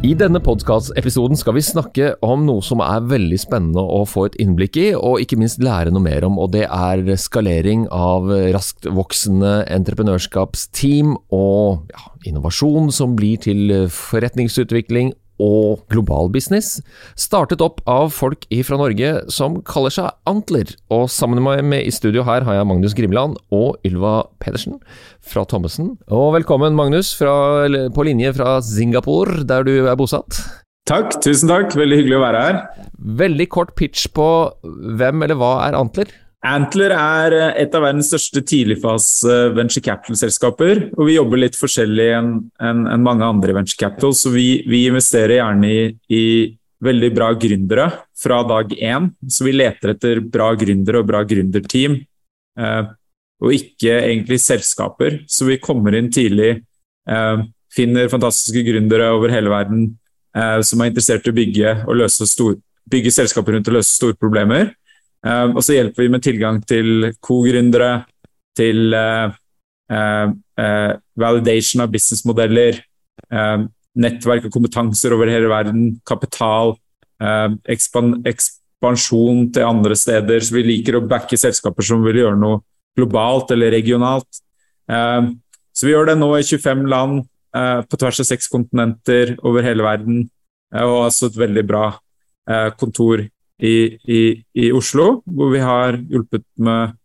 I denne podkast-episoden skal vi snakke om noe som er veldig spennende å få et innblikk i, og ikke minst lære noe mer om, og det er skalering av raskt voksende entreprenørskapsteam og ja, innovasjon som blir til forretningsutvikling og global business, startet opp av folk fra Norge som kaller seg Antler. Og sammen med meg i studio her har jeg Magnus Grimland og Ylva Pedersen fra Thommessen. Og velkommen, Magnus, fra, på linje fra Singapore, der du er bosatt. Takk, tusen takk. Veldig hyggelig å være her. Veldig kort pitch på hvem eller hva er Antler? Antler er eh, et av verdens største tidligfase venture capital-selskaper. og Vi jobber litt forskjellig enn en, en mange andre venture capital. så Vi, vi investerer gjerne i, i, veldig bra gründere fra dag én. Så vi leter etter bra gründere og bra gründerteam, eh, og ikke egentlig selskaper. Så vi kommer inn tidlig, eh, finner fantastiske gründere over hele verden eh, som er interessert i å bygge, og stor, bygge selskaper rundt og løse store problemer. Uh, og så hjelper vi med tilgang til co-gründere, til uh, uh, validation av businessmodeller, nettverk og kompetanser over hele verden, kapital, ekspan ekspansjon til andre steder. Så vi liker å backe selskaper som vil gjøre noe globalt eller regionalt. så vi gjør det nå i 25 land, på tvers av seks kontinenter over hele verden, og altså et veldig bra kontor i, i, i, Oslo, hvor vi har hjulpet med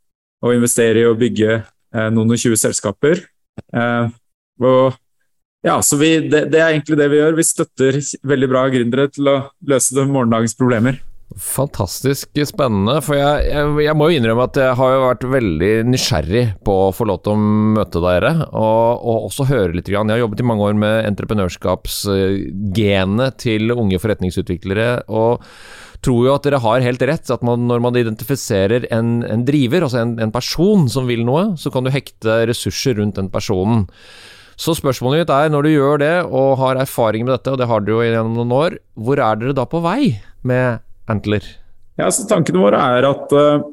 å investere i å bygge eh, noen og tjue selskaper. Eh, og ja, så vi, det, det, er egentlig det vi gjør. Vi støtter veldig bra gründere til å løse de morgendagens problemer. Fantastisk spennende. For jeg, jeg, jeg, må jo innrømme at jeg har jo vært veldig nysgjerrig på å få lov til å møte dere, og, og også høre litt. Jeg har jobbet i mange år med entreprenørskapsgenet til unge forretningsutviklere. og tror jo at dere har helt rett. At man, når man identifiserer en, en driver, altså en, en, person som vil noe, så kan du hekte ressurser rundt den personen. Så spørsmålet mitt er, når du gjør det og har erfaring med dette, og det har du jo gjennom noen år, hvor er dere da på vei med Antler? Ja, så Tankene våre er at uh,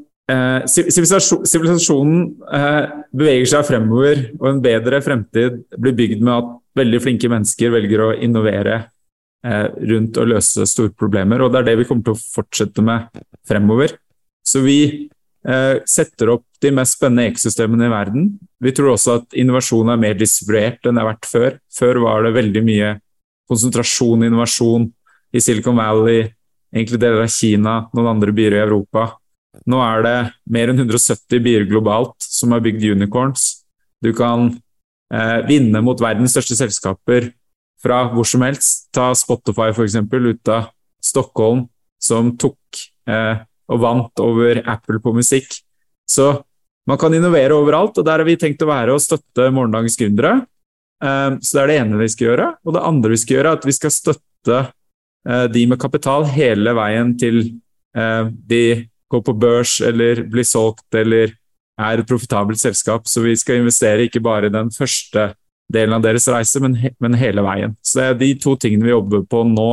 sivilisasjonen eh, beveger seg fremover, og en bedre fremtid blir bygd med at veldig flinke mennesker velger å innovere Eh, rundt å løse store problemer. Og det er det vi kommer til å fortsette med fremover. Så vi eh, setter opp de mest spennende ekosystemene i verden. Vi tror også at innovasjon er mer distribuert enn det har vært før. Før var det veldig mye konsentrasjon og innovasjon i Silicon Valley, egentlig deler av Kina, noen andre byer i Europa. Nå er det mer enn 170 byer globalt som har bygd unicorns. Du kan eh, vinne mot verdens største selskaper fra hvor som helst. Ta Spotify f.eks. ut av Stockholm, som tok eh, og vant over Apple på musikk. Så man kan innovere overalt, og der har vi tenkt å være og støtte morgendagens gründere. Eh, så det er det ene vi skal gjøre. Og det andre vi skal gjøre, er at vi skal støtte eh, de med kapital hele veien til eh, de går på børs eller blir solgt eller er et profitabelt selskap. Så vi skal investere ikke bare i den første delen av deres reise, men, he men, hele veien. Så det er de to tingene vi jobber på nå,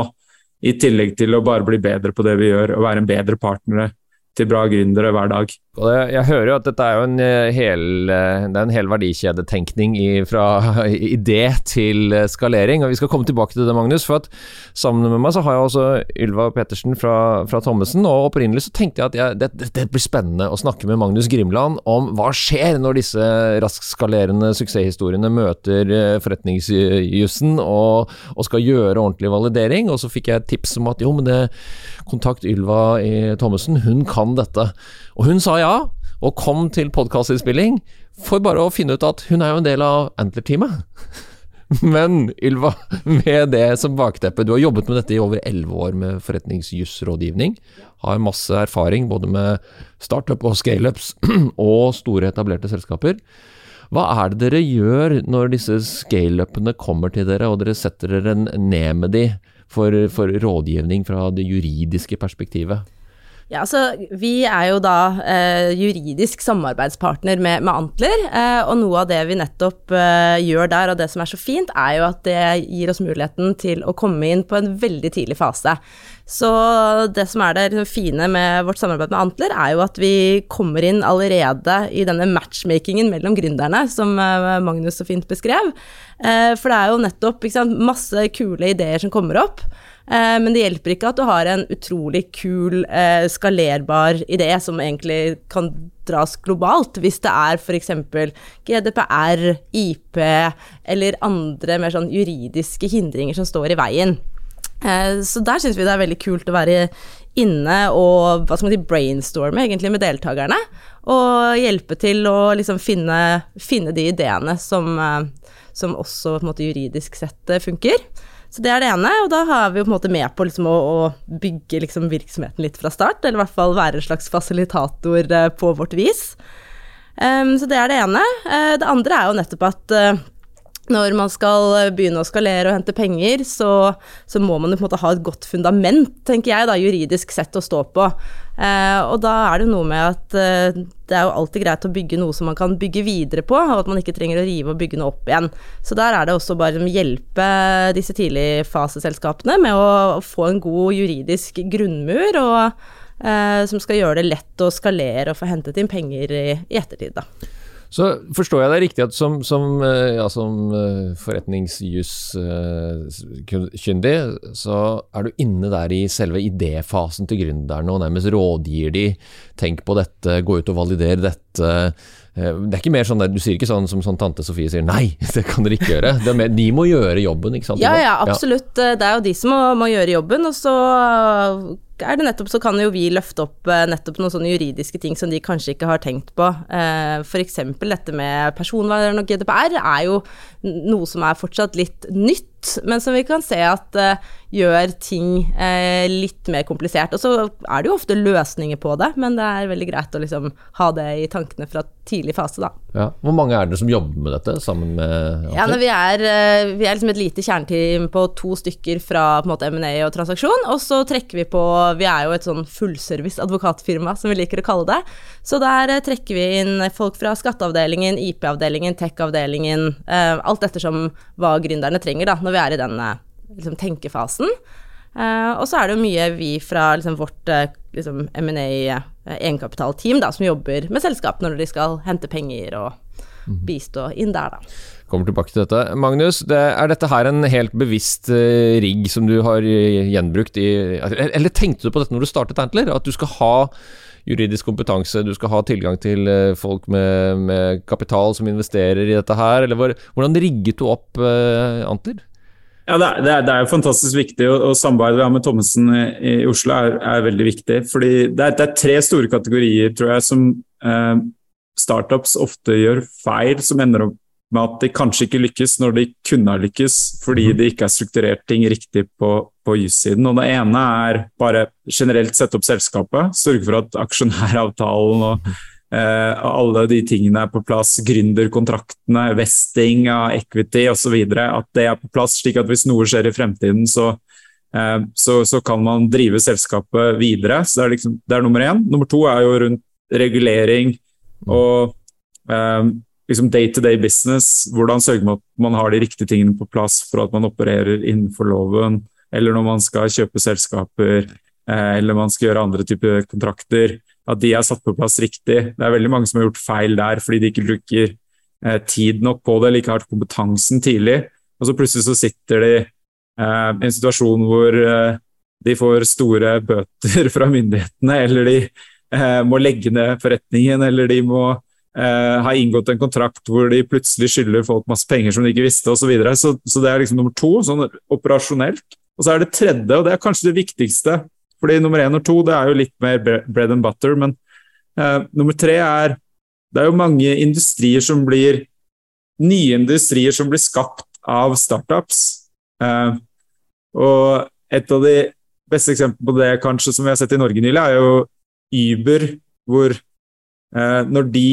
i tillegg til å bare bli bedre på det vi gjør og være en bedre partner til bra gründere hver dag. Jeg hører jo at dette er jo en eh, hel, eh, det er en hel verdikjedetenkning i, fra idé til eh, skalering, og vi skal komme tilbake til det, Magnus. for at Sammen med meg så har jeg også Ylva Pettersen fra, fra Thommessen, og opprinnelig så tenkte jeg at jeg, det, det, blir spennende å snakke med Magnus Grimland om hva skjer når disse raskskalerende suksesshistoriene møter forretningsjussen og, og, skal gjøre ordentlig validering. Og så fikk jeg et tips om at jo, men det, kontakt Ylva i Thommessen, hun kan dette. Og hun sa ja, og kom til podkastinnspilling for bare å finne ut at hun er jo en del av Antler-teamet. Men Ylva, med det som bakteppe, du har jobbet med dette i over elleve år med forretningsjussrådgivning. Har masse erfaring både med startup og scaleups og store etablerte selskaper. Hva er det dere gjør når disse scaleupene kommer til dere, og dere setter dere ned med de for, for rådgivning fra det juridiske perspektivet? Ja, så Vi er jo da eh, juridisk samarbeidspartner med, med Antler, eh, og noe av det vi nettopp eh, gjør der, og det som er så fint, er jo at det gir oss muligheten til å komme inn på en veldig tidlig fase. Så det som er det liksom fine med vårt samarbeid med Antler, er jo at vi kommer inn allerede i denne matchmakingen mellom gründerne, som eh, Magnus så fint beskrev. Eh, for det er jo nettopp sant, masse kule ideer som kommer opp. Eh, men det hjelper ikke at du har en utrolig kul, skalerbar idé som egentlig kan dras globalt, hvis det er f.eks. GDPR, IP eller andre mer sånn juridiske hindringer som står i veien. Eh, så der syns vi det er veldig kult å være inne og hva skal man si, brainstorme egentlig med deltakerne. Og hjelpe til å liksom finne, finne de ideene som, som også måte juridisk sett funker. Så det er det ene, og da har vi på en måte med på liksom å, å, bygge liksom virksomheten litt fra start, eller i hvert fall være en slags fasilitator på vårt vis. Um, så det er det ene. Det andre er jo nettopp at når man skal begynne å skalere og hente penger, så, så må man jo på en måte ha et godt fundament, tenker jeg, da, juridisk sett å stå på. Eh, og da er det noe med at eh, det er jo alltid greit å bygge noe som man kan bygge videre på, og at man ikke trenger å rive og bygge noe opp igjen. Så der er det også bare å hjelpe disse tidligfaseselskapene med å få en god juridisk grunnmur, og, eh, som skal gjøre det lett å skalere og få hentet inn penger i, i ettertid, da. Så forstår jeg deg riktig at som, som, eh, ja, som eh, forretningsjuskyndig, så er du inne der i selve idéfasen til gründerne og nærmest rådgir de tenk på dette, gå ut og validere dette. Eh, det er ikke mer sånn, Du sier ikke sånn som sånn tante Sofie sier nei, det kan dere ikke gjøre. Mer, de må gjøre jobben, ikke sant? Ja, ja, absolutt. Ja. Det er jo de som må, må gjøre jobben. Og så er det nettopp så kan jo vi løfte opp eh, nettopp noen sånne juridiske ting som de kanskje ikke har tenkt på. Eh, F.eks. dette med personvern og GDPR er jo noe som er fortsatt litt nytt, men som vi kan se at gjør ting eh, litt mer komplisert. Og så er det jo ofte løsninger på det, men det er veldig greit å liksom ha det i tankene fra tidlig fase, da. Ja. Hvor mange er det som jobber med dette sammen med? Ja, vi er, uh, vi er liksom et lite kjerneteam på to stykker fra på en måte M&A og transaksjon, og så trekker vi på Vi er jo et sånn fullservice advokatfirma, som vi liker å kalle det. Så der trekker vi inn folk fra skatteavdelingen, IP-avdelingen, tech-avdelingen. eh, alt ettersom hva gründerne trenger da, når vi er i den eh, liksom, tenkefasen. Uh, og så er det jo mye vi fra liksom, vårt uh, liksom, M&A uh, egenkapitalteam som jobber med selskapene når de skal hente penger og mm. bistå inn der, da. Kommer tilbake til dette. Magnus, det, er dette her en helt bevisst uh, rigg som du har gjenbrukt i Eller tenkte du på dette når du startet Antler? At du skal ha juridisk kompetanse, du skal ha tilgang til eh, folk med, med kapital som investerer i dette her, eller hvordan rigget du opp uh, Antler? Ja, det er, det, er, det er, fantastisk viktig, og, og samarbeidet vi har med Thommessen i, i Oslo er, er, veldig viktig. fordi det er, det tre store kategorier tror jeg, som eh, startups ofte gjør feil, som ender opp med at de kanskje ikke lykkes når de kunne ha lykkes, fordi mhm. de ikke har strukturert ting riktig på, på jussiden. Og det ene er bare generelt sette opp selskapet, sørge for at aksjonæravtalen og eh, alle de tingene er på plass, gründerkontraktene, vesting av equity osv. At det er på plass, slik at hvis noe skjer i fremtiden, så, uh, så, så kan man drive selskapet videre. Så det er, liksom, det er nummer én. Nummer to er jo rundt regulering og uh, liksom day-to-day business. Hvordan sørger man at man har de riktige tingene på plass for at man opererer innenfor loven, eller når man skal kjøpe selskaper, eller man skal gjøre andre typer kontrakter. At de er satt på plass riktig. Det er veldig mange som har gjort feil der fordi de ikke bruker eh, tid nok på det, eller ikke har kompetansen tidlig. Og så plutselig så sitter de eh, i en situasjon hvor eh, de får store bøter fra myndighetene, eller de eh, må legge ned forretningen, eller de må ha har inngått en kontrakt hvor de plutselig skylder folk masse penger som de ikke visste osv. Så, videre. så Så det er liksom nummer to, sånn operasjonelt. Og så er det tredje, og det er kanskje det viktigste. Fordi nummer én og to det er jo litt mer bread and butter, men eh, nummer tre er Det er jo mange industrier som blir Nye industrier som blir skapt av startups. Eh, og et av de beste eksemplene på det kanskje som vi har sett i Norge nylig, er jo Uber, hvor når de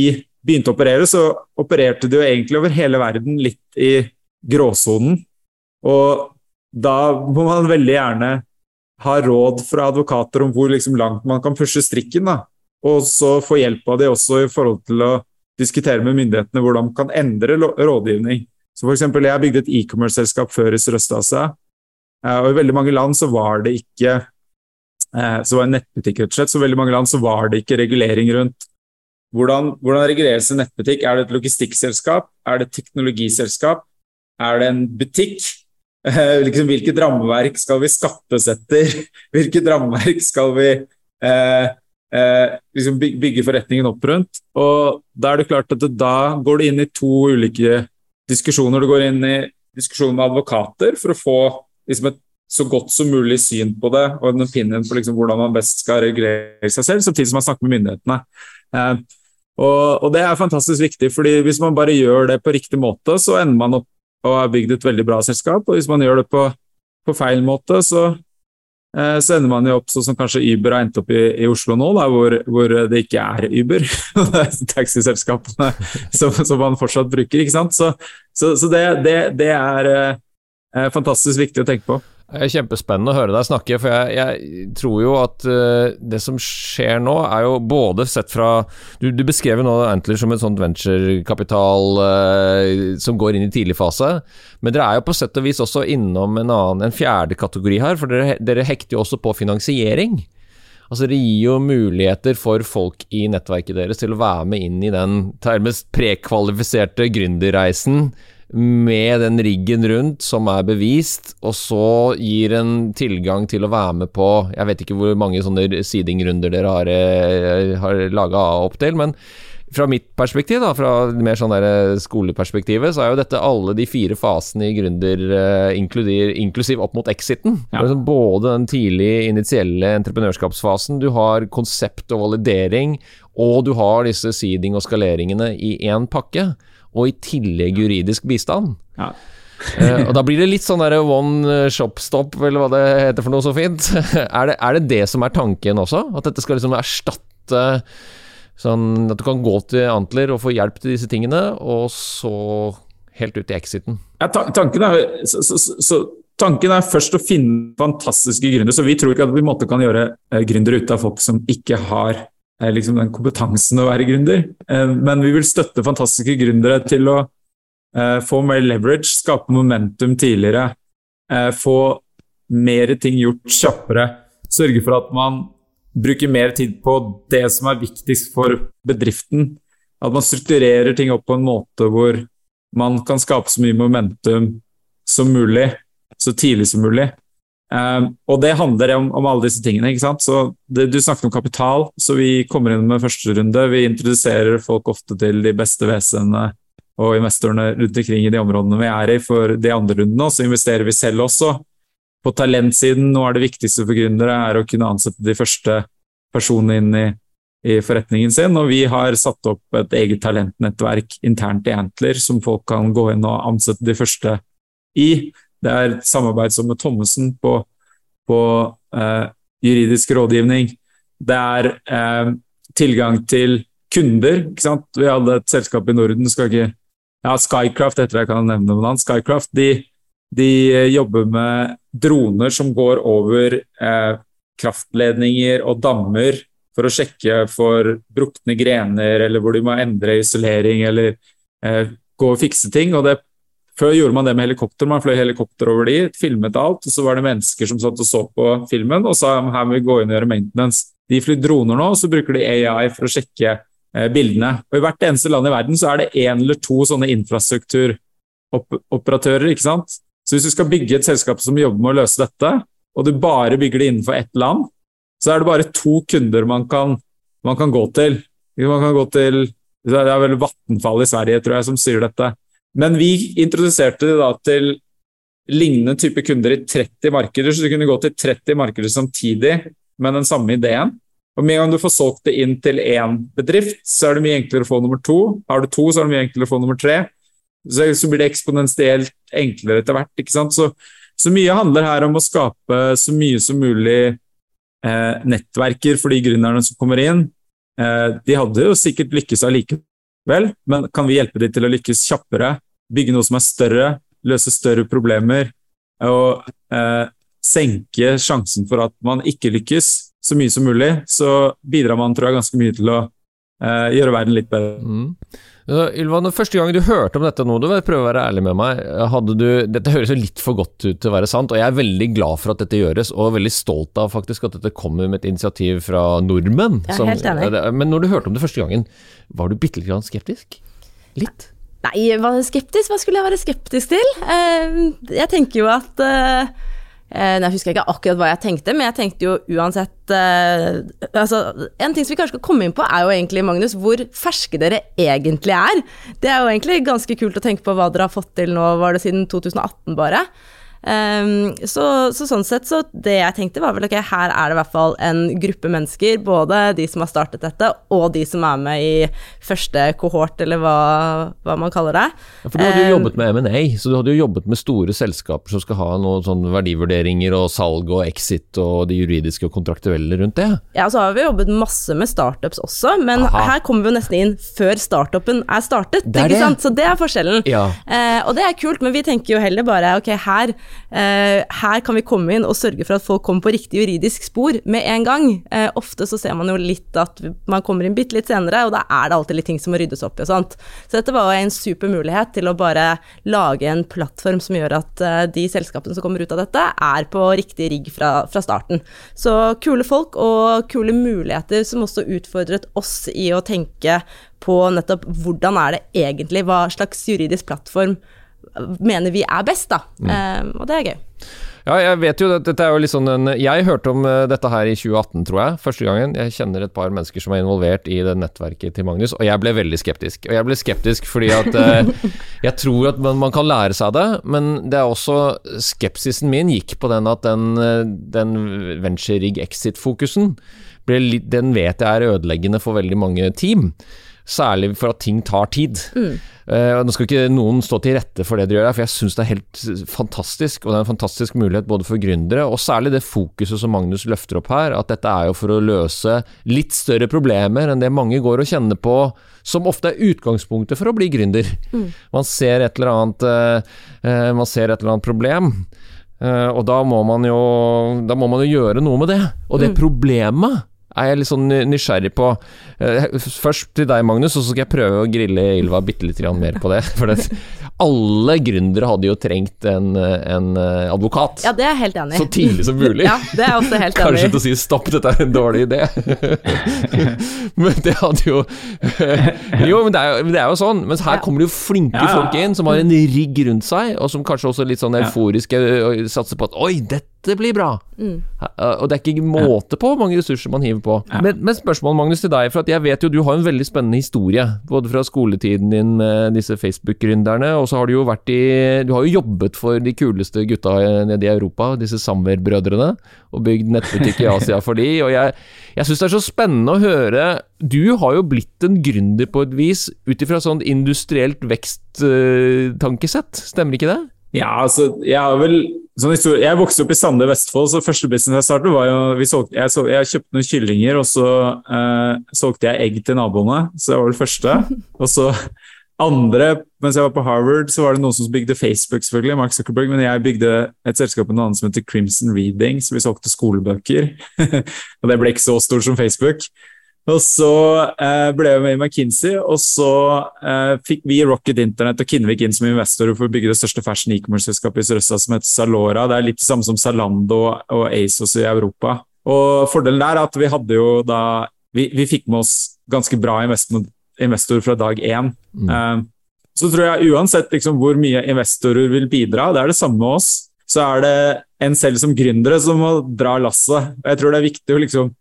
begynte å operere, så opererte de jo egentlig over hele verden litt i gråsonen. Og da må man veldig gjerne ha råd fra advokater om hvor liksom langt man kan pushe strikken. da. Og så få hjelp av det også i forhold til å diskutere med myndighetene hvordan man kan endre rådgivning. Så for eksempel, Jeg bygde et e-commerce-selskap før i Sørøst-Asia. Eh, og I veldig mange land så var det ikke eh, så var nettbutikk rett og slett, så veldig mange land så var det ikke regulering rundt hvordan, hvordan reguleres en nettbutikk? Er det et logistikkselskap? Er det et teknologiselskap? Er det en butikk? Eh, liksom, hvilket rammeverk skal vi skattes etter? Hvilket rammeverk skal vi eh, eh, liksom bygge forretningen opp rundt? Og Da er det klart at det, da går du inn i to ulike diskusjoner. Du går inn i diskusjoner med advokater for å få liksom, et så godt som mulig syn på det og en opinion på liksom, hvordan man best skal regulere seg selv, samtidig som man snakker med myndighetene. Eh, og, og, det er fantastisk viktig, fordi hvis man bare gjør det på riktig måte, så ender man opp og har bygd et veldig bra selskap. Og hvis man gjør det på, på feil måte, så, eh, så, man jo opp sånn som kanskje Uber har endt opp i, i Oslo nå, da, hvor, hvor, det ikke er Uber. det er taxiselskapene som, som, man fortsatt bruker. ikke sant? Så, så det, det, det, er eh, fantastisk viktig å tenke på. Det er kjempespennende å høre deg snakke, for jeg, jeg tror jo at uh, det som skjer nå, er jo både sett fra Du, du beskrev nå Antler som en sånn venturekapital uh, som går inn i tidlig fase, men dere er jo på sett og vis også innom en annen, en fjerde kategori her, for dere, dere hekter jo også på finansiering. Altså Det gir jo muligheter for folk i nettverket deres til å være med inn i den nærmest prekvalifiserte gründerreisen med den riggen rundt som er bevist, og så gir en tilgang til å være med på Jeg vet ikke hvor mange sånne seedingrunder dere har, eh, har laga opp til, men fra mitt perspektiv, da, fra mer sånn der skoleperspektivet, så er jo dette alle de fire fasene i gründer, uh, inklusiv opp mot exiten. Ja. Liksom både den tidlige initielle entreprenørskapsfasen, du har konsept og validering, og du har disse seeding og skaleringene i én pakke og i tillegg juridisk bistand. Ja. uh, og Da blir det litt sånn der one shop stop, eller hva det heter for noe så fint. er, det, er, det, det som er tanken også? At dette skal liksom erstatte sånn at du kan gå til Antler og få hjelp til disse tingene, og så helt ut i exiten? Ja, tanken, er, så, så, så, tanken er først å finne fantastiske gründere. Så vi tror ikke at vi måtte kan gjøre uh, gründere ut av folk som ikke har liksom den kompetansen å være gründer. Eh, men vi vil støtte fantastiske gründere til å eh, få mer leverage, skape momentum tidligere, eh, få mer ting gjort kjappere. Sørge for at man bruker mer tid på det som er viktigst for bedriften. At man strukturerer ting opp på en måte hvor man kan skape så mye momentum som mulig, så tidlig som mulig. Um, og det handler om, om, alle disse tingene. ikke sant? Så det, Du snakket om kapital, så vi kommer inn med første runde. Vi introduserer folk ofte til de beste WC-ene og investorene rundt omkring i de områdene vi er i for de andre rundene. Og så investerer vi selv også. På talentsiden, noe av det viktigste for gründere er å kunne ansette de første personene inn i, i forretningen sin. Og vi har satt opp et eget talentnettverk internt i Antler som folk kan gå inn og ansette de første i. Det er et samarbeid som med Thommessen på, på eh, juridisk rådgivning. Det er eh, tilgang til kunder. ikke sant? Vi hadde et selskap i Norden, skal ikke ja, Skycraft det, jeg kan nevne annet. Skycraft de, de, jobber med droner som går over eh, kraftledninger og dammer for å sjekke for brukne grener, eller hvor de må endre isolering eller eh, gå og fikse ting. og det før gjorde man det med helikopter. Man fløy helikopter over de, filmet alt, og så var det mennesker som satt og så på filmen og sa her må vi gå inn og gjøre maintenance. De flyr droner nå, og så bruker de AI for å sjekke eh, bildene. Og I hvert eneste land i verden så er det én eller to sånne infrastrukturoperatører. ikke sant? Så hvis du skal bygge et selskap som jobber med å løse dette, og du bare bygger det innenfor ett land, så er det bare to kunder man kan, man kan gå til. Man kan gå til Det er vel Vattenfall i Sverige, tror jeg, som sier dette. Men vi introduserte det da til lignende type kunder i 30 markeder, så du kunne gå til 30 markeder samtidig med den samme ideen. Og Med en gang du får solgt det inn til én bedrift, så er det mye enklere å få nummer to. Har du to, så er det mye enklere å få nummer tre. Så, så blir det eksponentielt enklere etter hvert. ikke sant? Så, så, mye handler her om å skape så mye som mulig eh, nettverker for de gründerne som kommer inn. Eh, de hadde jo sikkert lykkes allikevel, men kan vi hjelpe dem til å lykkes kjappere bygge noe som er større, løse større problemer og eh, senke sjansen for at man ikke lykkes så mye som mulig, så bidrar man tror jeg, ganske mye til å eh, gjøre verden litt bedre. Mm. Uh, Ylva, første gang du hørte om dette nå, du vil prøve å være ærlig med meg. Hadde du, dette høres jo litt for godt ut til å være sant, og jeg er veldig glad for at dette gjøres, og veldig stolt av faktisk at dette kommer med et initiativ fra nordmenn. Er enig. men når du hørte om det første gangen, var du bitte litt grann skeptisk? Litt? Nei, var skeptisk? Hva skulle jeg være skeptisk til? Eh, jeg tenker jo at Nei, eh, Jeg husker ikke akkurat hva jeg tenkte, men jeg tenkte jo uansett eh, altså, En ting som vi kanskje skal komme inn på, er jo egentlig, Magnus, hvor ferske dere egentlig er. Det er jo egentlig ganske kult å tenke på hva dere har fått til nå, var det siden 2018 bare. Um, så, så, sånn sett, så det jeg tenkte var vel ok, her er det i hvert fall en gruppe mennesker, både de som har startet dette, og de som er med i første kohort, eller hva, hva man kaller det. Ja, for du hadde jo Um, jobbet med M&A, så du hadde jo jobbet med store selskaper som skal ha noen sånn verdivurderinger og salg og exit og det juridiske og kontraktuelle rundt det. Ja, så har vi jobbet masse med startups også, men Aha. her kommer vi jo nesten inn før startupen er startet, Det er ikke det. sant? Så det er forskjellen. Ja. Uh, og det er kult, men vi tenker jo heller bare ok, her, her kan vi komme inn og sørge for at folk kommer på riktig juridisk spor med en gang. Eh, ofte så ser man jo litt at man kommer inn bitte litt senere, og da er det alltid litt ting som må ryddes opp i og sånt. Så dette var jo en super mulighet til å bare lage en plattform som gjør at eh, de selskapene som kommer ut av dette, er på riktig rigg fra, fra starten. Så kule folk og kule muligheter som også utfordret oss i å tenke på nettopp hvordan er det egentlig, hva slags juridisk plattform mener vi er best, da. Eh, og det er gøy. Ja, jeg vet jo dette er jo litt sånn en Jeg hørte om eh, dette her i 2018, tror jeg. Første gangen. Jeg kjenner et par mennesker som er involvert i det nettverket til Magnus, og jeg ble veldig skeptisk. Og jeg ble skeptisk fordi at eh, jeg tror at man, man kan lære seg det, men det er også Skepsisen min gikk på den at den, eh, den venture rig exit-fokusen den vet jeg er ødeleggende for veldig mange team. Særlig for at ting tar tid. Mm. Uh, nå skal ikke noen stå til rette for det de gjør for jeg syns det er helt fantastisk. Og det er en fantastisk mulighet både for gründere, og særlig det fokuset som Magnus løfter opp her, at dette er jo for å løse litt større problemer enn det mange går og kjenner på, som ofte er utgangspunktet for å bli gründer. Man ser et eller annet uh, Man ser et eller annet problem. Uh, og da må man jo Da må man jo gjøre noe med det. Og det problemet er jeg litt sånn nysgjerrig på. Eh, Først til deg, Magnus, og så skal jeg prøve å grille Ylva bitte litt mer på det. For det, alle gründere hadde jo trengt en, en eh, advokat. Ja, det er jeg helt enig i. Så tidlig som mulig. Ja, det er jeg også helt Kanskje enig til å si 'stopp, dette er en dårlig idé'. men det hadde jo Jo, men det er jo, det er jo sånn. Mens her Ja. kommer det jo flinke Ja, ja. folk inn, som har en rigg rundt seg, og som kanskje også litt sånn euforiske og satser på at 'oi, dette blir bra'. Mm. Eh, Og det er ikke måte på hvor mange ressurser man hiver på. Men, men spørsmålet, Magnus, til deg, for at jeg vet jo du har en veldig spennende historie. Både fra skoletiden din med disse Facebook-gründerne, og så har du jo vært i Du har jo jobbet for de kuleste gutta nede i Europa, disse Samver-brødrene, og bygd nettbutikk i Asia for de, og jeg, jeg syns det er så spennende å høre Du har jo blitt en gründer på et vis, ut ifra sånn industrielt veksttankesett, stemmer ikke det? Ja, altså, jeg har vel sånn historie, Jeg vokste opp i Sande, Vestfold, så første business jeg startet, var jo vi solgte, jeg, solgte, jeg kjøpte noen kyllinger, og så eh, solgte jeg egg til naboene. Så det var vel første. Og så andre, mens jeg var på Harvard, så var det noen som bygde Facebook, selvfølgelig, Mark Zuckerberg, men jeg bygde et selskap med noe annet som heter Crimson Reading, så vi solgte skolebøker. og det ble ikke så stort som Facebook. Og så eh, ble jeg med i McKinsey, og så eh, fikk vi Rocket Internet og Kinnevik inn som investorer for å bygge det største fashion e-commerce-selskapet i Sørøsta, som heter Salora. Det er litt det samme som Zalando og ASOS i Europa. Og fordelen der er at vi hadde jo da Vi, vi fikk med oss ganske bra investment- investorer fra dag én. Mm. så tror jeg uansett liksom, hvor mye investorer vil bidra, det er det samme med oss, så er det en selv som gründere som må dra lasset. Jeg tror det er viktig å liksom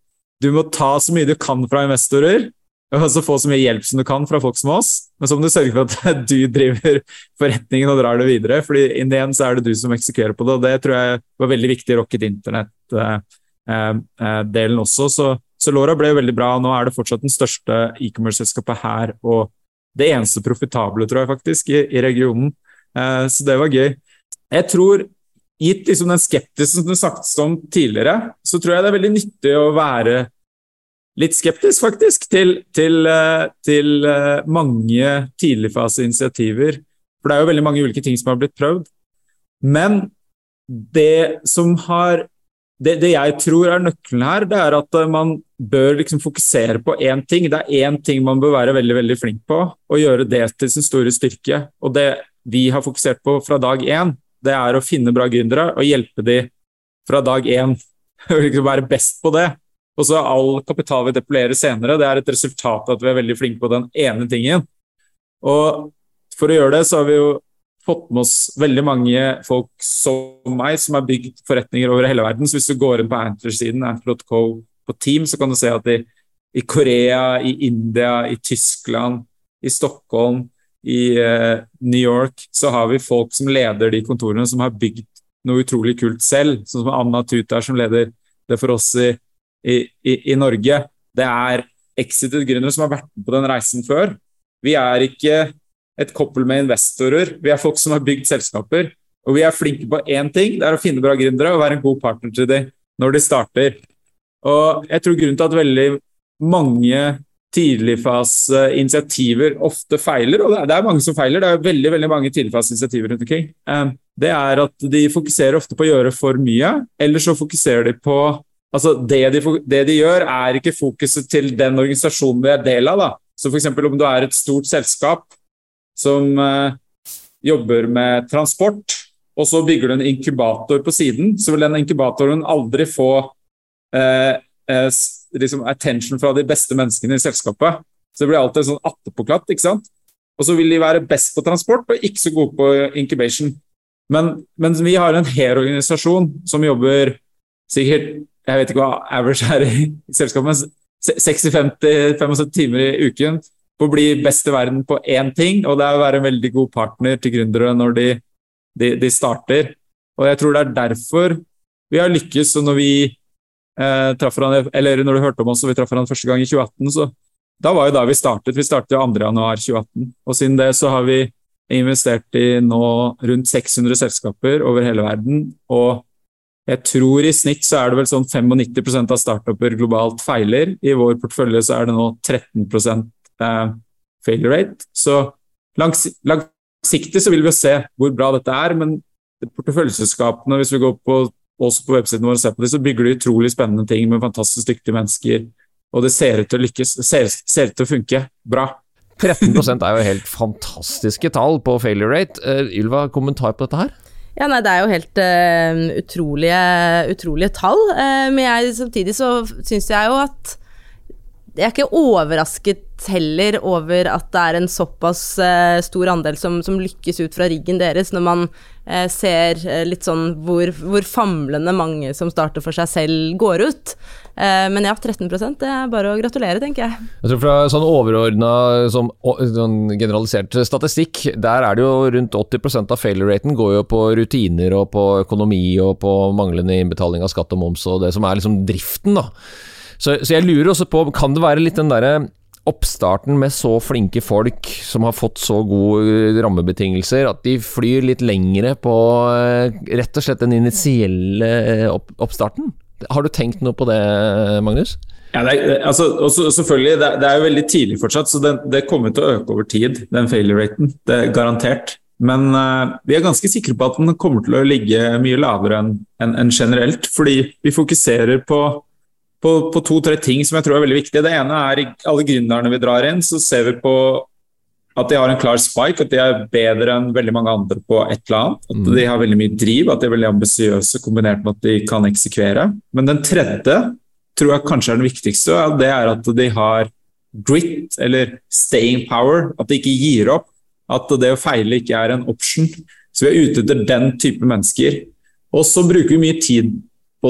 Du må ta så mye du kan fra investorer, og så få så mye hjelp som du kan fra folk som oss. Men så må du sørge for at du driver forretningen og drar det videre. fordi in the end så er det du som eksekverer på det, og det tror jeg var veldig viktig i Rocket Internett-delen også. Så, så Lora ble jo veldig bra. Nå er det fortsatt den største e-commerce-selskapet her, og det eneste profitable, tror jeg faktisk, i, i regionen. Eh, så det var gøy. Jeg tror, gitt liksom den skeptisen som du snakket om tidligere, så tror jeg det er veldig nyttig å være litt skeptisk, faktisk, til, til, eh, til eh, mange tidligfaseinitiativer. For det er jo veldig mange ulike ting som har blitt prøvd. Men det som har det, det, jeg tror er nøkkelen her, det er at eh, man bør liksom fokusere på én ting. Det er én ting man bør være veldig veldig flink på, og gjøre det til sin store styrke. Og det vi har fokusert på fra dag én, det er å finne bra gründere og hjelpe de fra dag én. liksom være best på det. Og så all kapital vi depolerer senere, det er et resultat av at vi er veldig flinke på den ene tingen. Og for å gjøre det, så har vi jo fått med oss veldig mange folk som meg, som har bygd forretninger over hele verden. Så hvis du går inn på Antler-siden, Antler.co på Team, så kan du se at i, i, Korea, i India, i Tyskland, i Stockholm, i uh, New York, så har vi folk som leder de kontorene, som har bygd noe utrolig kult selv. Sånn som Anna Tutar, som leder det for oss i, i, i Norge. Det er exited gründere som har vært med på den reisen før. Vi er ikke et koppel med investorer. Vi er folk som har bygd selskaper. Og vi er flinke på én ting, det er å finne bra gründere og være en god partner til dem når de starter. Og jeg tror grunnen til at veldig mange tidligfaseinitiativer ofte feiler, og det er mange som feiler, det er veldig veldig mange tidligfaseinitiativer rundt omkring, eh, det er at de fokuserer ofte på å gjøre for mye, eller så fokuserer de på Altså, det de, det de gjør, er ikke fokuset til den organisasjonen de er del av. da. Så f.eks. om du er et stort selskap, som eh, jobber med transport, og så bygger du en inkubator på siden, så vil den inkubatoren aldri få eh, eh, liksom attention fra de beste menneskene i selskapet. Så det blir alltid sånn attepåklatt, ikke sant. Og så vil de være best på transport og ikke så gode på incubation. Men, men vi har en hel organisasjon som jobber sikkert Jeg vet ikke hva average er i selskapet, men 60-50-75 timer i uken å bli best i verden på én ting, og det er å være en veldig god partner til gründere når de, de, de starter. Og jeg tror det er derfor vi har lykkes. Og når vi eh, traff hverandre, eller når du hørte om oss og vi traff hverandre første gang i 2018, så da var jo da vi startet. Vi startet 2.1.2018. Og siden det så har vi investert i nå rundt 600 selskaper over hele verden. Og jeg tror i snitt så er det vel sånn 95% av startuper globalt feiler. I vår portefølje så er det nå 13 uh, failure rate. Så langs, langsiktig så vil vi jo se hvor bra dette er, men porteføljeselskapene, hvis vi går på, også på websiden vår og ser på det, så bygger de utrolig spennende ting med fantastisk dyktige mennesker. Og det ser ut til å lykkes. Det ser, ser ut til å funke bra. 13% er jo helt fantastiske tall på failure rate. Uh, Ylva, kommentar på dette her? Ja, nei, Det er jo helt uh, utrolige, utrolige, tall. Uh, men jeg, samtidig så syns jeg jo at jeg er ikke overrasket heller over at det er en såpass uh, stor andel som, som, lykkes ut fra riggen deres, når man uh, ser uh, litt sånn hvor, hvor, famlende mange som starter for seg selv, går ut. men ja, 13 det er bare å gratulere, tenker jeg. Jeg tror Fra sånn overordna, sånn, generalisert statistikk, der er det jo rundt 80% av failure-raten går jo på rutiner og på økonomi og på manglende innbetaling av skatt og moms og det som er liksom driften, da. Så, så, jeg lurer også på, kan det være litt den derre oppstarten med så flinke folk som har fått så gode rammebetingelser, at de flyr litt lengre på eh, rett og slett den initielle eh, opp, oppstarten? Har du tenkt noe på det, Magnus? Ja, det er, altså, også, selvfølgelig, det er, det er, jo veldig tidlig fortsatt, så det, det, kommer til å øke over tid, den failure-raten. Det er garantert. Men uh, vi er ganske sikre på at den kommer til å ligge mye lavere enn en, en generelt, fordi vi fokuserer på på, på to-tre ting som jeg tror er veldig viktige. Det ene er alle gründerne vi drar inn, så ser vi på at de har en klar spike, at de er bedre enn veldig mange andre på et eller annet. At mm. de har veldig mye driv, at de er veldig ambisiøse kombinert med at de kan eksekvere. Men den tredje tror jeg kanskje er den viktigste, og det er at de har grit, eller staying power. At de ikke gir opp. At det å feile ikke er en option. Så vi er ute etter den type mennesker. Og så bruker vi mye tid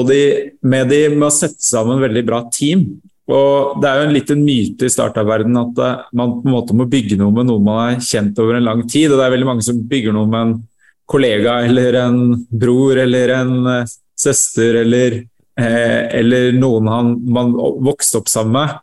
de, med de med å sette sammen veldig bra team. Og Det er jo en liten myte i startup-verdenen at eh, man på en måte må bygge noe med noe man har kjent over en lang tid. og Det er veldig mange som bygger noe med en kollega eller en bror eller en eh, søster eller, eh, eller noen han, man vokste opp sammen med.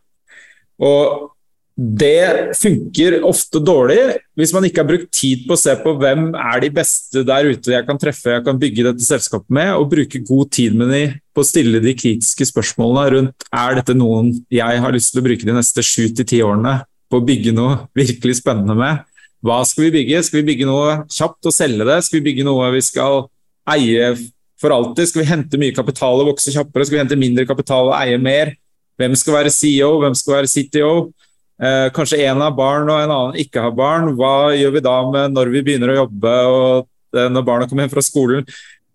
Og det funker ofte dårlig hvis man ikke har brukt tid på å se på hvem er de beste der ute jeg kan treffe, jeg kan bygge dette selskapet med, og bruke god tid med dem på å stille de kritiske spørsmålene rundt er dette noen jeg har lyst til å bruke de neste sju til ti årene på å bygge noe virkelig spennende med. Hva skal vi bygge? Skal vi bygge noe kjapt og selge det? Skal vi bygge noe vi skal eie for alltid? Skal vi hente mye kapital og vokse kjappere? Skal vi hente mindre kapital og eie mer? Hvem skal være CEO? Hvem skal være CTO? Eh, kanskje en har barn og en annen ikke har barn. Hva gjør vi da med når vi begynner å jobbe og eh, når barna kommer hjem fra skolen?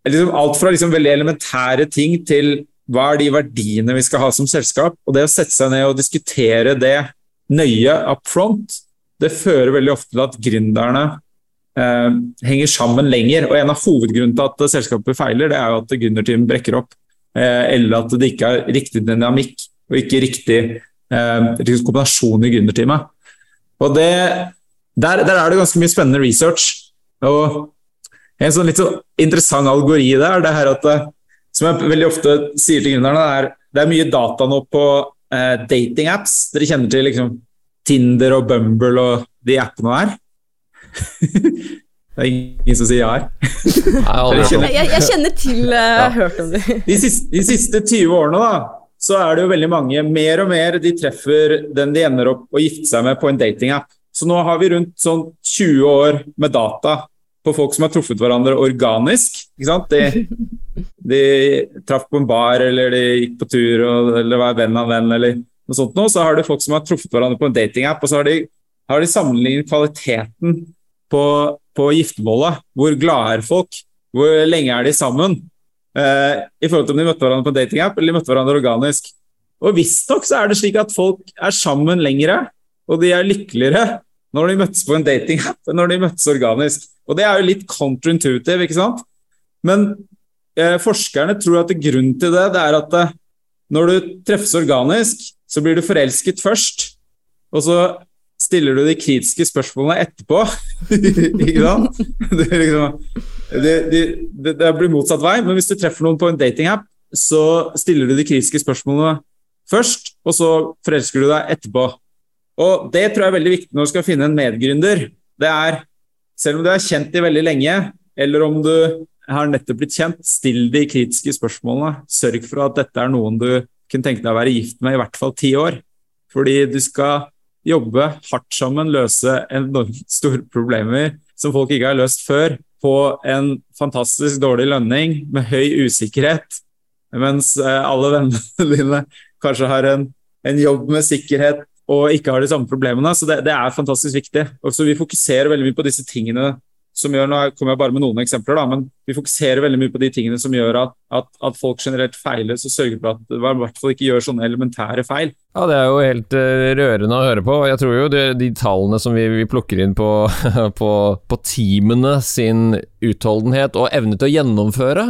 Liksom alt fra liksom veldig elementære ting til hva er de verdiene vi skal ha som selskap? Og det å sette seg ned og diskutere det nøye up front, det fører veldig ofte til at gründerne eh, henger sammen lenger. Og en av hovedgrunnene til at selskapet feiler, det er jo at gründerteamet brekker opp. Eh, eller at det ikke er riktig dynamikk og ikke riktig eh, kombinasjon i gründerteamet. Og det, der, der, er det ganske mye spennende research. Og en sånn litt sånn interessant algori der, det er at eh, som jeg veldig ofte sier til gründerne, er det er mye data nå på eh, datingapps. Dere kjenner til liksom, Tinder og Bumble og de appene der? det er ingen som sier ja her. jeg, jeg, kjenner til, uh, ja. hørt om det. de, siste, de siste 20 årene da, så er det jo veldig mange, mer og mer, de treffer den de ender opp å gifte seg med på en datingapp. Så nå har vi rundt sånn 20 år med data på folk som har truffet hverandre organisk. ikke sant? De, de traff på en bar, eller de gikk på tur, eller var venn av venn, eller noe sånt noe. Så har du folk som har truffet hverandre på en datingapp, og så har de, har de sammenlignet kvaliteten på, på giftermålet. Hvor glade er folk? Hvor lenge er de sammen? Eh, i forhold til om de møtte hverandre på datingapp eller de møtte hverandre organisk. Og visstnok så er det slik at folk er sammen lengre, og de er lykkeligere når de møttes på en datingapp enn når de møttes organisk. Og det er jo litt counterintuitive, ikke sant? Men eh, forskerne tror at grunnen til det, det er at eh, når du treffes organisk, så blir du forelsket først, og så stiller du de kritiske spørsmålene etterpå. ikke sant? Det, liksom, det, det, det, blir motsatt vei, men hvis du treffer noen på en datingapp, så stiller du de kritiske spørsmålene først, og så forelsker du deg etterpå. Og Det tror jeg er veldig viktig når du skal finne en medgründer. Det er, selv om du er kjent i veldig lenge, eller om du har nettopp blitt kjent, still de kritiske spørsmålene. Sørg for at dette er noen du kunne tenke deg å være gift med i hvert fall ti år. Fordi du skal jobbe hardt sammen, løse enormt store problemer som folk ikke har løst før, på en fantastisk dårlig lønning med høy usikkerhet, mens eh, alle vennene dine kanskje har en, en jobb med sikkerhet og ikke har de samme problemene. Så det, det er fantastisk viktig. Og så Vi fokuserer veldig mye på disse tingene som gjør, Nå kommer jeg bare med noen eksempler, da, men vi fokuserer veldig mye på de tingene som gjør at, at, at folk generelt feiler, så sørger for at man i hvert fall ikke gjør sånne elementære feil. Ja, Det er jo helt uh, rørende å høre på. Jeg tror jo det, de tallene som vi, vi plukker inn på, på, på, teamene sin utholdenhet og evne til å gjennomføre,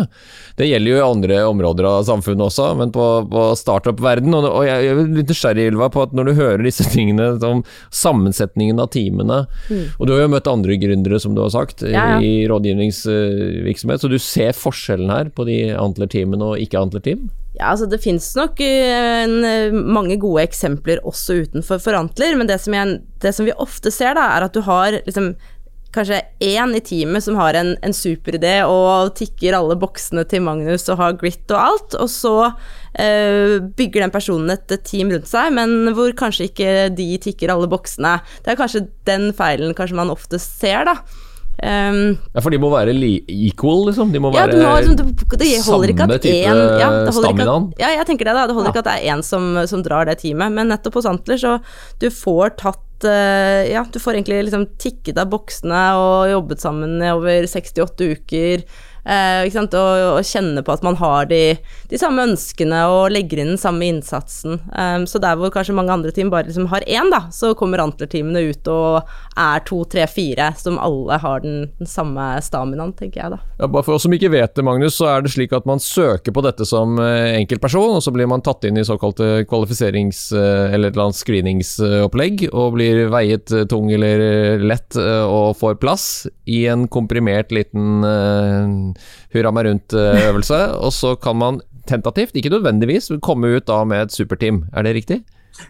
det gjelder jo i andre områder av samfunnet også, men på, på startup-verden. Og, og, jeg, er litt nysgjerrig, Ylva, på at når du hører disse tingene om sammensetningen av teamene, mm. og du har jo møtt andre gründere, som du har sagt, ja, ja. i rådgivningsvirksomhet, så du ser forskjellen her på de Antler-teamene og ikke-Antler-team? Ja, altså Det finnes nok uh, en, eh, mange gode eksempler også utenfor forantler, men det som, jeg, det som, vi ofte ser, da, er at du har liksom kanskje én i teamet som har en, en superidé og tikker alle boksene til Magnus og har grit og alt, og så øh, bygger den personen et, team rundt seg, men hvor kanskje ikke de tikker alle boksene. Det er kanskje den feilen kanskje man ofte ser, da. Um, ja, For de må være equal, liksom? De må ja, være må, liksom, det, det samme type en, ja, staminaen? Ja, jeg tenker det. da Det holder ja. ikke at det er én som, som, drar det teamet, men nettopp hos Antler så du får tatt uh, Ja, du får egentlig liksom tikket av boksene og jobbet sammen over 68 uker. Eh, og, og, kjenne på at man har de, de, samme ønskene og legger inn den samme innsatsen. Um, så der hvor kanskje mange andre team bare liksom har én, da, så kommer Antler-teamene ut og er to, tre, fire, som alle har den, den samme staminaen, tenker jeg da. Ja, bare for oss som ikke vet det, Magnus, så er det slik at man søker på dette som eh, enkeltperson, og så blir man tatt inn i såkalte kvalifiserings- eh, eller et eller annet screeningsopplegg, og blir veiet tung eller lett og får plass i en komprimert liten hurra meg rundt-øvelse. og så kan man tentativt, ikke nødvendigvis, komme ut da med et superteam. Er det riktig?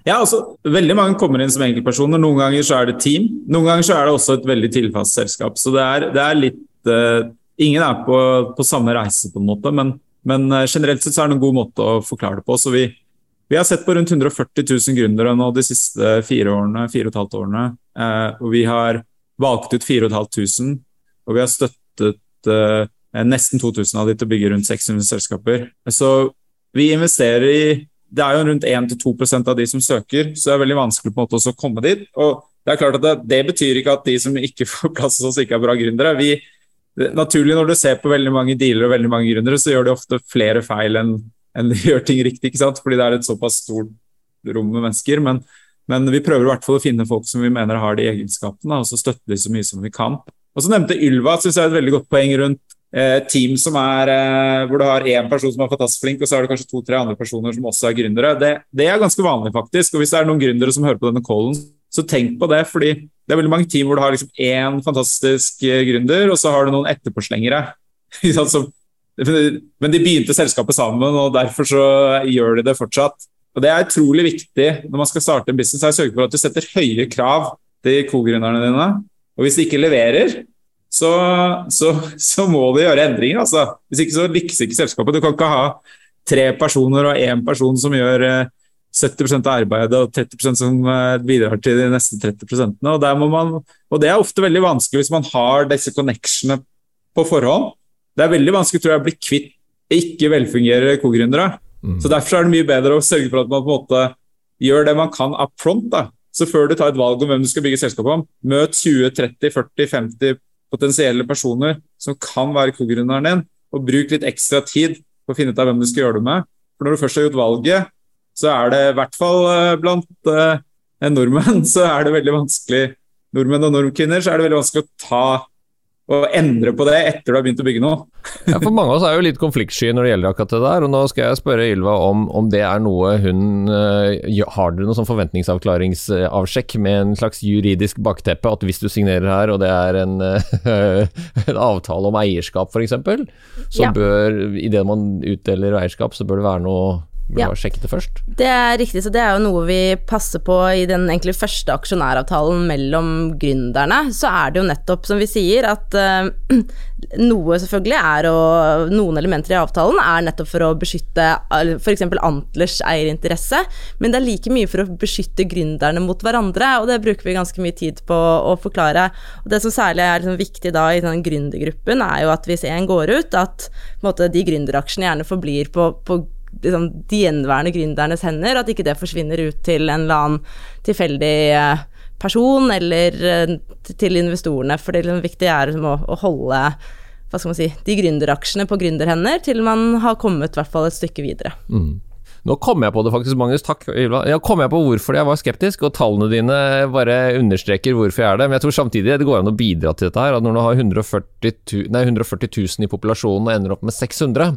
Ja, altså, Veldig mange kommer inn som enkeltpersoner. Noen ganger så er det team. Noen ganger så er det også et veldig tilfast selskap. Så det er, det er litt uh, Ingen er på, på, samme reise, på en måte, men, men uh, generelt sett så er det en god måte å forklare det på. Så vi, vi har sett på rundt 140 000 gründere nå de siste fire årene, fire og et halvt årene. Uh, og vi har valgt ut 4500, og vi har støttet eh, nesten 2000 av de til å bygge rundt 600 selskaper. Så vi investerer i Det er jo rundt 1-2% av de som søker, så det er veldig vanskelig på en måte også å komme dit. Og det er klart at det, det betyr ikke at de som ikke får plass hos oss, ikke er bra gründere. Vi, naturlig Når du ser på veldig mange dealer og veldig mange gründere, så gjør de ofte flere feil enn enn de gjør ting riktig, ikke sant? fordi det er et såpass stort rom med mennesker. Men, men vi prøver i hvert fall å finne folk som vi mener har de egenskapene, og så støtte de så mye som vi kan. Og så nevnte Ylva synes jeg er et veldig godt poeng rundt team som er, eh, hvor du har én person som er fantastisk flink, og så er det kanskje to-tre andre personer som også er gründere. Det, det, er ganske vanlig, faktisk. Og hvis det er noen gründere som hører på denne callen, så tenk på det. fordi det er veldig mange team hvor du har liksom én fantastisk eh, gründer, og så har du noen etterpåslengere. Men de begynte selskapet sammen, og derfor så gjør de det fortsatt. Og Det er utrolig viktig når man skal starte en business. Jeg sørger for at du setter høye krav til co-gründerne dine. Og hvis de ikke leverer, så, så, så må du gjøre endringer. Altså. Hvis ikke så lykkes ikke selskapet. Du kan ikke ha tre personer og én person som gjør 70 eh, av arbeidet og 30% som eh, bidrar til de neste 30% og, man, og Det er ofte veldig vanskelig hvis man har disse connectionene på forhånd. Det er veldig vanskelig tror jeg, å bli kvitt ikke velfungerende co-gründere. Mm. Så Derfor er det mye bedre å sørge for at man på en måte gjør det man kan up front. Da. Så før du tar et valg om hvem du skal bygge selskap om, møt 20-30-40-50 potensielle personer som kan være co-gründeren din, og bruk litt ekstra tid på å finne ut av hvem du skal gjøre det med. For når du først har gjort valget, så er det i hvert fall eh, blant eh, nordmenn så er det veldig vanskelig nordmenn og nordkvinner så er det veldig vanskelig å ta å endre på det etter du har begynt å bygge noe. ja, for Mange av oss er jo litt konfliktsky når det gjelder akkurat det der. og Nå skal jeg spørre Ylva om, om det er noe hun uh, Har dere noe sånn forventningsavklaringsavsjekk med en slags juridisk bakteppe? At hvis du signerer her, og det er en, uh, en avtale om eierskap f.eks., så ja. bør idet man utdeler eierskap, så bør det være noe Burde ja. sjekke det først. Det er riktig, så det er jo noe vi passer på i den egentlig første aksjonæravtalen mellom gründerne. Så er det jo nettopp som vi sier, at uh, noe selvfølgelig er å Noen elementer i avtalen er nettopp for å beskytte f.eks. Antlers eierinteresse, men det er like mye for å beskytte gründerne mot hverandre, og det bruker vi ganske mye tid på å forklare. Og det som særlig er liksom viktig da i den gründergruppen, er jo at hvis en går ut, at måte, de gründeraksjene gjerne forblir på, på liksom, de gjenværende gründernes hender, at ikke det forsvinner ut til en eller annen tilfeldig eh, person eller eh, til investorene. For det liksom, viktige er liksom, å, å, holde hva skal man si, de gründeraksjene på gründerhender til man har kommet hvert fall et stykke videre. Mm. Nå kom jeg på det faktisk, Magnus. Takk, Ylva. Ja, kom jeg på hvorfor jeg var skeptisk, og tallene dine bare understreker hvorfor jeg er det. Men jeg tror samtidig det går an å bidra til dette her. At når du har 140 nei, 140 000 i populasjonen og ender opp med 600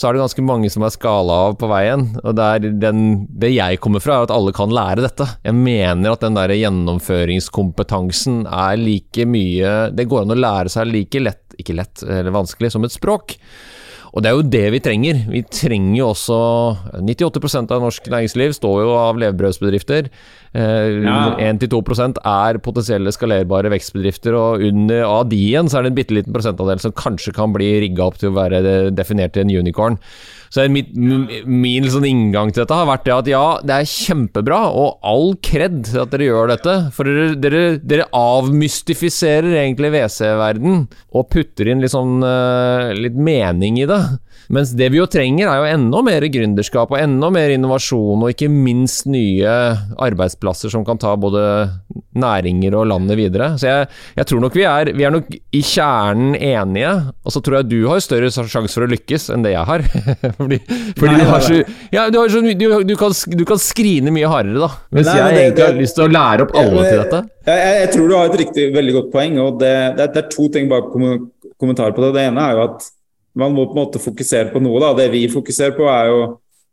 så er det ganske mange som er skala av på veien. Og det, den, det jeg kommer fra, er at alle kan lære dette. Jeg mener at den der gjennomføringskompetansen er like mye Det går an å lære seg like lett, ikke lett, eller vanskelig, som et språk. Og det er jo det vi trenger. Vi trenger jo også 98% av norsk næringsliv står jo av levebrødsbedrifter. Eh, ja. 1-2 er potensielle skalerbare vekstbedrifter, og under, av de igjen så er det en bitte liten prosentandel som kanskje kan bli rigga opp til å være definert til en unicorn. Så min, min sånn inngang til dette har vært det at ja, det er kjempebra, og all kred til at dere gjør dette. For dere, dere, dere avmystifiserer egentlig WC-verden, og putter inn litt sånn uh, litt mening i det. Mens det vi jo trenger, er jo enda mer gründerskap og enda mer innovasjon, og ikke minst nye arbeidsplasser som kan ta både næringer og landet videre. Så jeg, jeg tror nok vi er, vi er nok i kjernen enige, og så tror jeg du har større sjanse for å lykkes enn det jeg har. fordi, fordi Nei, du har så Ja, du, har så, du, du, kan, du kan skrine mye hardere, da. Mens Nei, jeg det, egentlig har lyst til å lære opp alle til dette. Jeg, jeg, jeg, tror du har et riktig, veldig godt poeng, og det, det, det er to ting bak kommentar på det. Det ene er jo at man må på en måte fokusere på noe. Da. Det vi fokuserer på, er jo,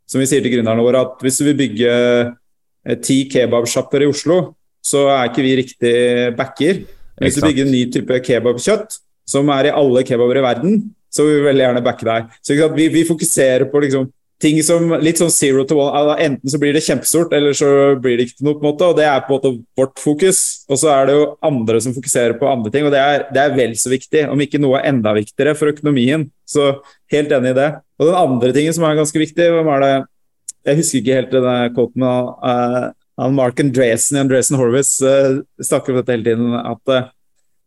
som vi sier til gründerne våre, at hvis du vil bygge eh, ti kebabsjapper i Oslo, så er ikke vi riktig backer. Hvis du bygger en ny type kebabkjøtt, som er i alle kebaber i verden, så vil vi veldig gjerne backe deg. Så vi, vi, fokuserer på liksom ting som litt sånn zero to one. Enten så blir det kjempestort, eller så blir det ikke noe. på en måte, og Det er på en måte vårt fokus. Og så er det jo andre som fokuserer på andre ting, og det er, det er vel så viktig, om ikke noe er enda viktigere for økonomien. Så helt enig i det. Og den andre tingen som er ganske viktig, hvem er det Jeg husker ikke helt denne quoten av uh, Mark Andresen i Andresen Horvitz uh, snakker om dette hele tiden. at uh,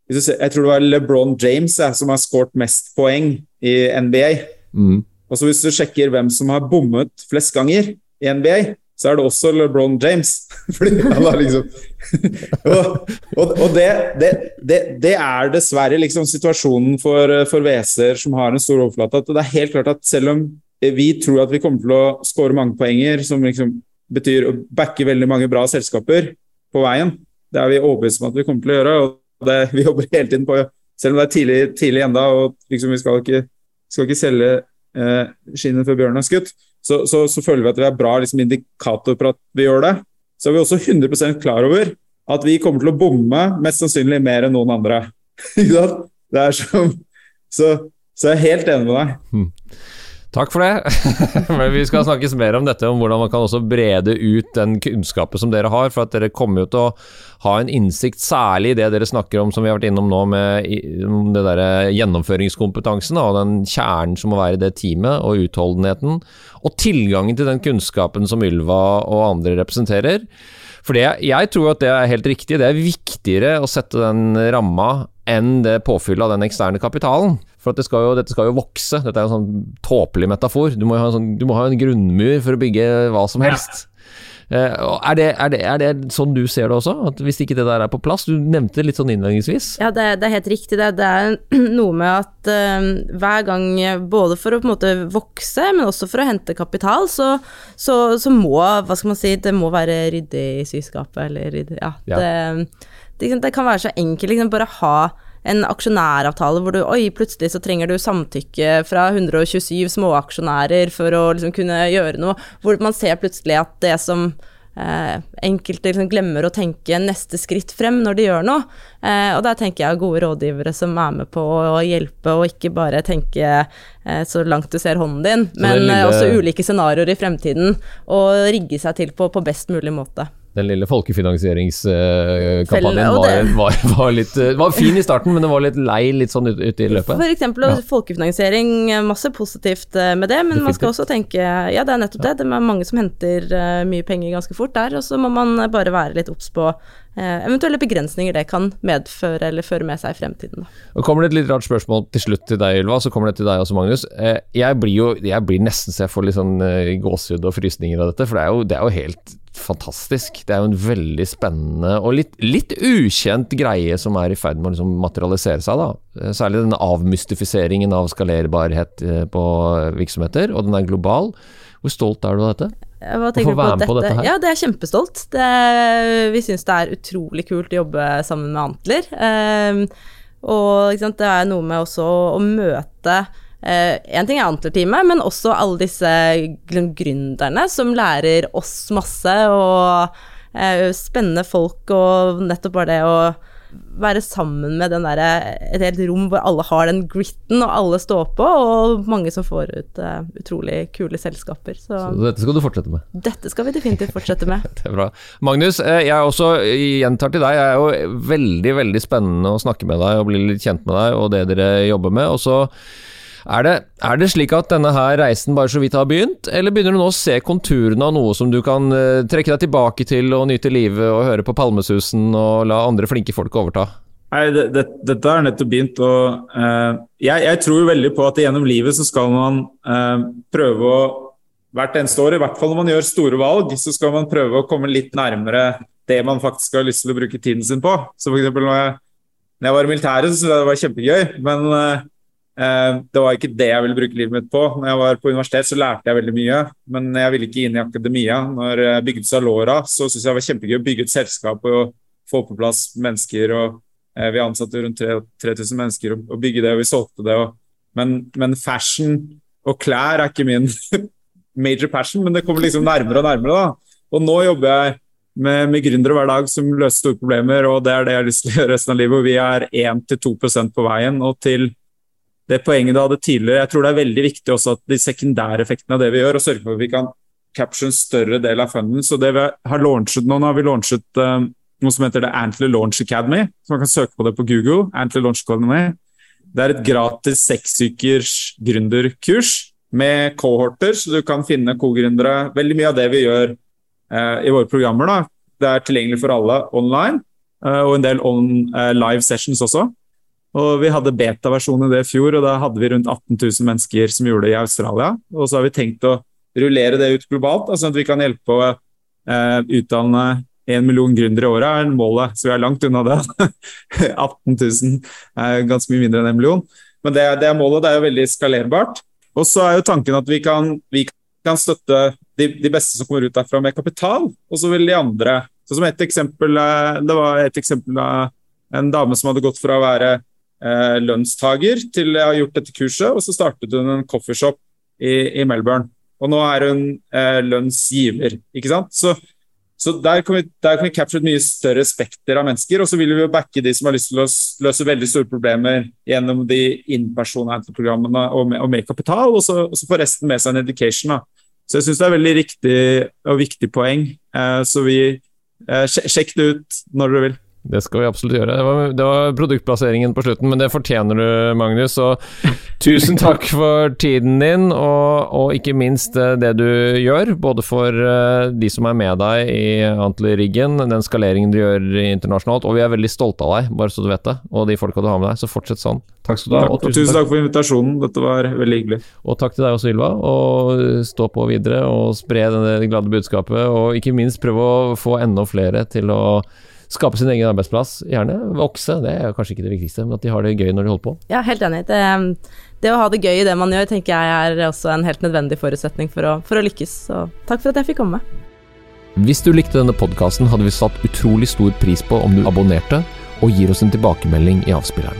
Jeg tror det var LeBron James uh, som har skåret mest poeng i NBA. Mm. Og så Hvis du sjekker hvem som har bommet flest ganger i NBA, så er det også LeBron James. Fordi han har liksom Og, og, og det, det, det, det, er dessverre liksom situasjonen for, for WC-er som har en stor overflate. At det er helt klart at selv om vi tror at vi kommer til å skåre mange poenger, som liksom betyr å backe veldig mange bra selskaper på veien, det er vi overbevist om at vi kommer til å gjøre. og det, Vi jobber hele tiden på Selv om det er tidlig, tidlig enda, og liksom vi skal ikke, skal ikke selge skinnet før bjørnen er skutt, så, så, så, føler vi at vi er bra liksom, indikator på at vi gjør det. Så er vi også 100% klar over at vi kommer til å bomme mest sannsynlig mer enn noen andre. det er som, så, så jeg er helt enig med deg. Takk for det. Men vi skal snakkes mer om dette, om hvordan man kan også brede ut den kunnskapen som dere har. For at dere kommer jo til å ha en innsikt, særlig i det dere snakker om som vi har vært innom nå, med det der gjennomføringskompetansen og den kjernen som må være i det teamet, og utholdenheten. Og tilgangen til den kunnskapen som Ylva og andre representerer. For det, jeg tror at det er helt riktig. Det er viktigere å sette den ramma enn det påfyllet av den eksterne kapitalen. For det skal jo, dette skal jo vokse. Dette er en sånn tåpelig metafor. Du må, ha en, sånn, du må ha en grunnmur for å bygge hva som helst. Ja. Eh, er, det, er, det, er, det, sånn du ser det også? At Hvis ikke det der er på plass? Du nevnte det litt sånn innledningsvis. Ja, det, det, er helt riktig. Det, det er noe med at uh, hver gang, både for å på en måte vokse, men også for å hente kapital, så, så, så må hva skal man si, det må være ryddig i syskapet, eller ryddig Ja. ja. Det, det, kan være så enkelt, liksom, bare ha en aksjonæravtale hvor du oi, plutselig så trenger du samtykke fra 127 småaksjonærer for å liksom kunne gjøre noe, hvor man ser plutselig at det som eh, enkelte liksom glemmer å tenke neste skritt frem når de gjør noe. Eh, og der tenker jeg gode rådgivere som er med på å hjelpe, og ikke bare tenke eh, så langt du ser hånden din, men lille... også ulike scenarioer i fremtiden, og rigge seg til på, på best mulig måte den lille folkefinansieringskampanjen var, var, var, litt eh, var fin i starten, men det var litt lei litt sånn ute ut i løpet. For eksempel ja. folkefinansiering, masse positivt eh, med det, men Definitivt. man skal også tenke ja, det er nettopp det. Det er mange som henter mye penger ganske fort der, og så må man bare være litt obs på eventuelle begrensninger det kan medføre eller føre med seg i fremtiden. Og kommer det et litt rart spørsmål til slutt til deg, Ylva, så kommer det til deg også, Magnus. Jeg blir jo jeg blir nesten så jeg får litt sånn gåsehud og frysninger av dette, for det er jo, det er jo helt fantastisk. Det er jo en veldig spennende og litt, litt ukjent greie som er i ferd med å liksom materialisere seg. da. Særlig denne avmystifiseringen av skalerbarhet eh, på virksomheter, og den er global. Hvor stolt er du av dette? Hva tenker du på dette? på dette? her? Ja, det er kjempestolt. Det, vi syns det er utrolig kult å jobbe sammen med Antler. Um, og det er noe med også å møte Én eh, ting er Antler-teamet, men også alle disse gründerne som lærer oss masse, og eh, spennende folk, og nettopp bare det å være sammen med den der, et helt rom hvor alle har den gritten, og alle står på, og mange som får ut uh, utrolig kule selskaper. Så, så, dette skal du fortsette med? Dette skal vi definitivt fortsette med. det er bra. Magnus, jeg også gjentar til deg, jeg er jo veldig, veldig spennende å snakke med deg og bli litt kjent med deg og det dere jobber med. og så er det, er det, slik at denne her reisen bare så vidt har begynt, eller begynner du nå å se konturene av noe som du kan uh, trekke deg tilbake til og nyte livet og høre på palmesusen og la andre flinke folk overta? Nei, det, det, Dette har nettopp begynt. og uh, jeg, jeg, tror veldig på at gjennom livet så skal man uh, prøve å Hvert eneste år, i hvert fall når man gjør store valg, så skal man prøve å komme litt nærmere det man faktisk har lyst til å bruke tiden sin på. Så for eksempel, når jeg, når jeg var i militæret, så syntes jeg det var kjempegøy. Men Eh, det var ikke det jeg ville bruke livet mitt på. Når jeg var på universitet, så lærte jeg veldig mye, men jeg ville ikke inn i akademia. Når jeg bygde Salora, så syntes jeg det var kjempegøy å bygge et selskap og få på plass mennesker. og eh, Vi ansatte rundt 3000 mennesker og, bygge det, og vi solgte det. Men, men, fashion og klær er ikke min major passion, men det kommer liksom nærmere og nærmere. da. Og nå jobber jeg med, med gründere hver dag som løser store problemer, og det er det jeg har lyst til å gjøre resten av livet. og Vi er 1-2% på veien. og til det poenget du hadde tidligere. Jeg tror det er veldig viktig også at de sekundære effektene av det vi gjør, og sørge for at vi kan capture en større del av funden. Så det vi har launchet nå, nå har vi launchet um, noe som heter The Antler Launch Academy. så Man kan søke på det på Google. Antler Launch Academy. Det er et gratis seksukers gründerkurs med kohorter, så du kan finne co-gründere. Veldig mye av det vi gjør uh, i våre programmer, da, det er tilgjengelig for alle online. uh, og en del on uh, live sessions også. Og Vi hadde beta-versjon i det i fjor, og da hadde vi rundt 18 000 mennesker som gjorde det i Australia. Og så har vi tenkt å rullere det ut globalt, sånn altså at vi kan hjelpe å eh, utdanne en million gründere i året er målet, så vi er langt unna det. 18 000 er ganske mye mindre enn en million. Men det, det er målet, det er jo veldig skalerbart. Og så er jo tanken at vi kan, vi kan støtte de, de, beste som kommer ut derfra med kapital, og så vil de andre så som et eksempel, eh, Det var et eksempel av en dame som hadde gått fra å være eh, lønnstager til jeg har gjort dette kurset, og så startet hun en coffeeshop i, i Melbourne. Og nå er hun eh, lønnsgiver, ikke sant. Så så der kan, vi, vi capture et mye større spekter av mennesker. Og så vil vi jo backe de som har lyst til å løse veldig store problemer gjennom de in-person-programmene og, og, med kapital, og så, og så får resten med seg en education. Da. Så jeg syns det er veldig riktig og viktig poeng. Eh, så vi eh, Sjekk det ut når dere vil. Det skal vi absolutt gjøre. Det var, det var, produktplasseringen på slutten, men det fortjener du, Magnus. Og tusen takk for tiden din, og, og, ikke minst eh, det du gjør. Både for eh, de som er med deg i Antler-riggen, den skaleringen du gjør internasjonalt. Og vi er veldig stolte av deg, bare så du vet det. Og de folka du har med deg. Så fortsett sånn. Takk skal du ha. Og tusen, tusen takk for invitasjonen. Dette var veldig hyggelig. Og takk til deg også, Ylva. Og stå på videre og spre det glade budskapet. Og ikke minst prøve å få enda flere til å skape sin egen arbeidsplass, gjerne vokse. Det er kanskje ikke det viktigste, men at de har det gøy når de holder på. Ja, helt enig. Det, det å ha det gøy i det man gjør, tenker jeg er også en helt nødvendig forutsetning for å, for å lykkes. Så takk for at jeg fikk komme. Hvis du likte denne podkasten, hadde vi satt utrolig stor pris på om du abonnerte og gir oss en tilbakemelding i avspilleren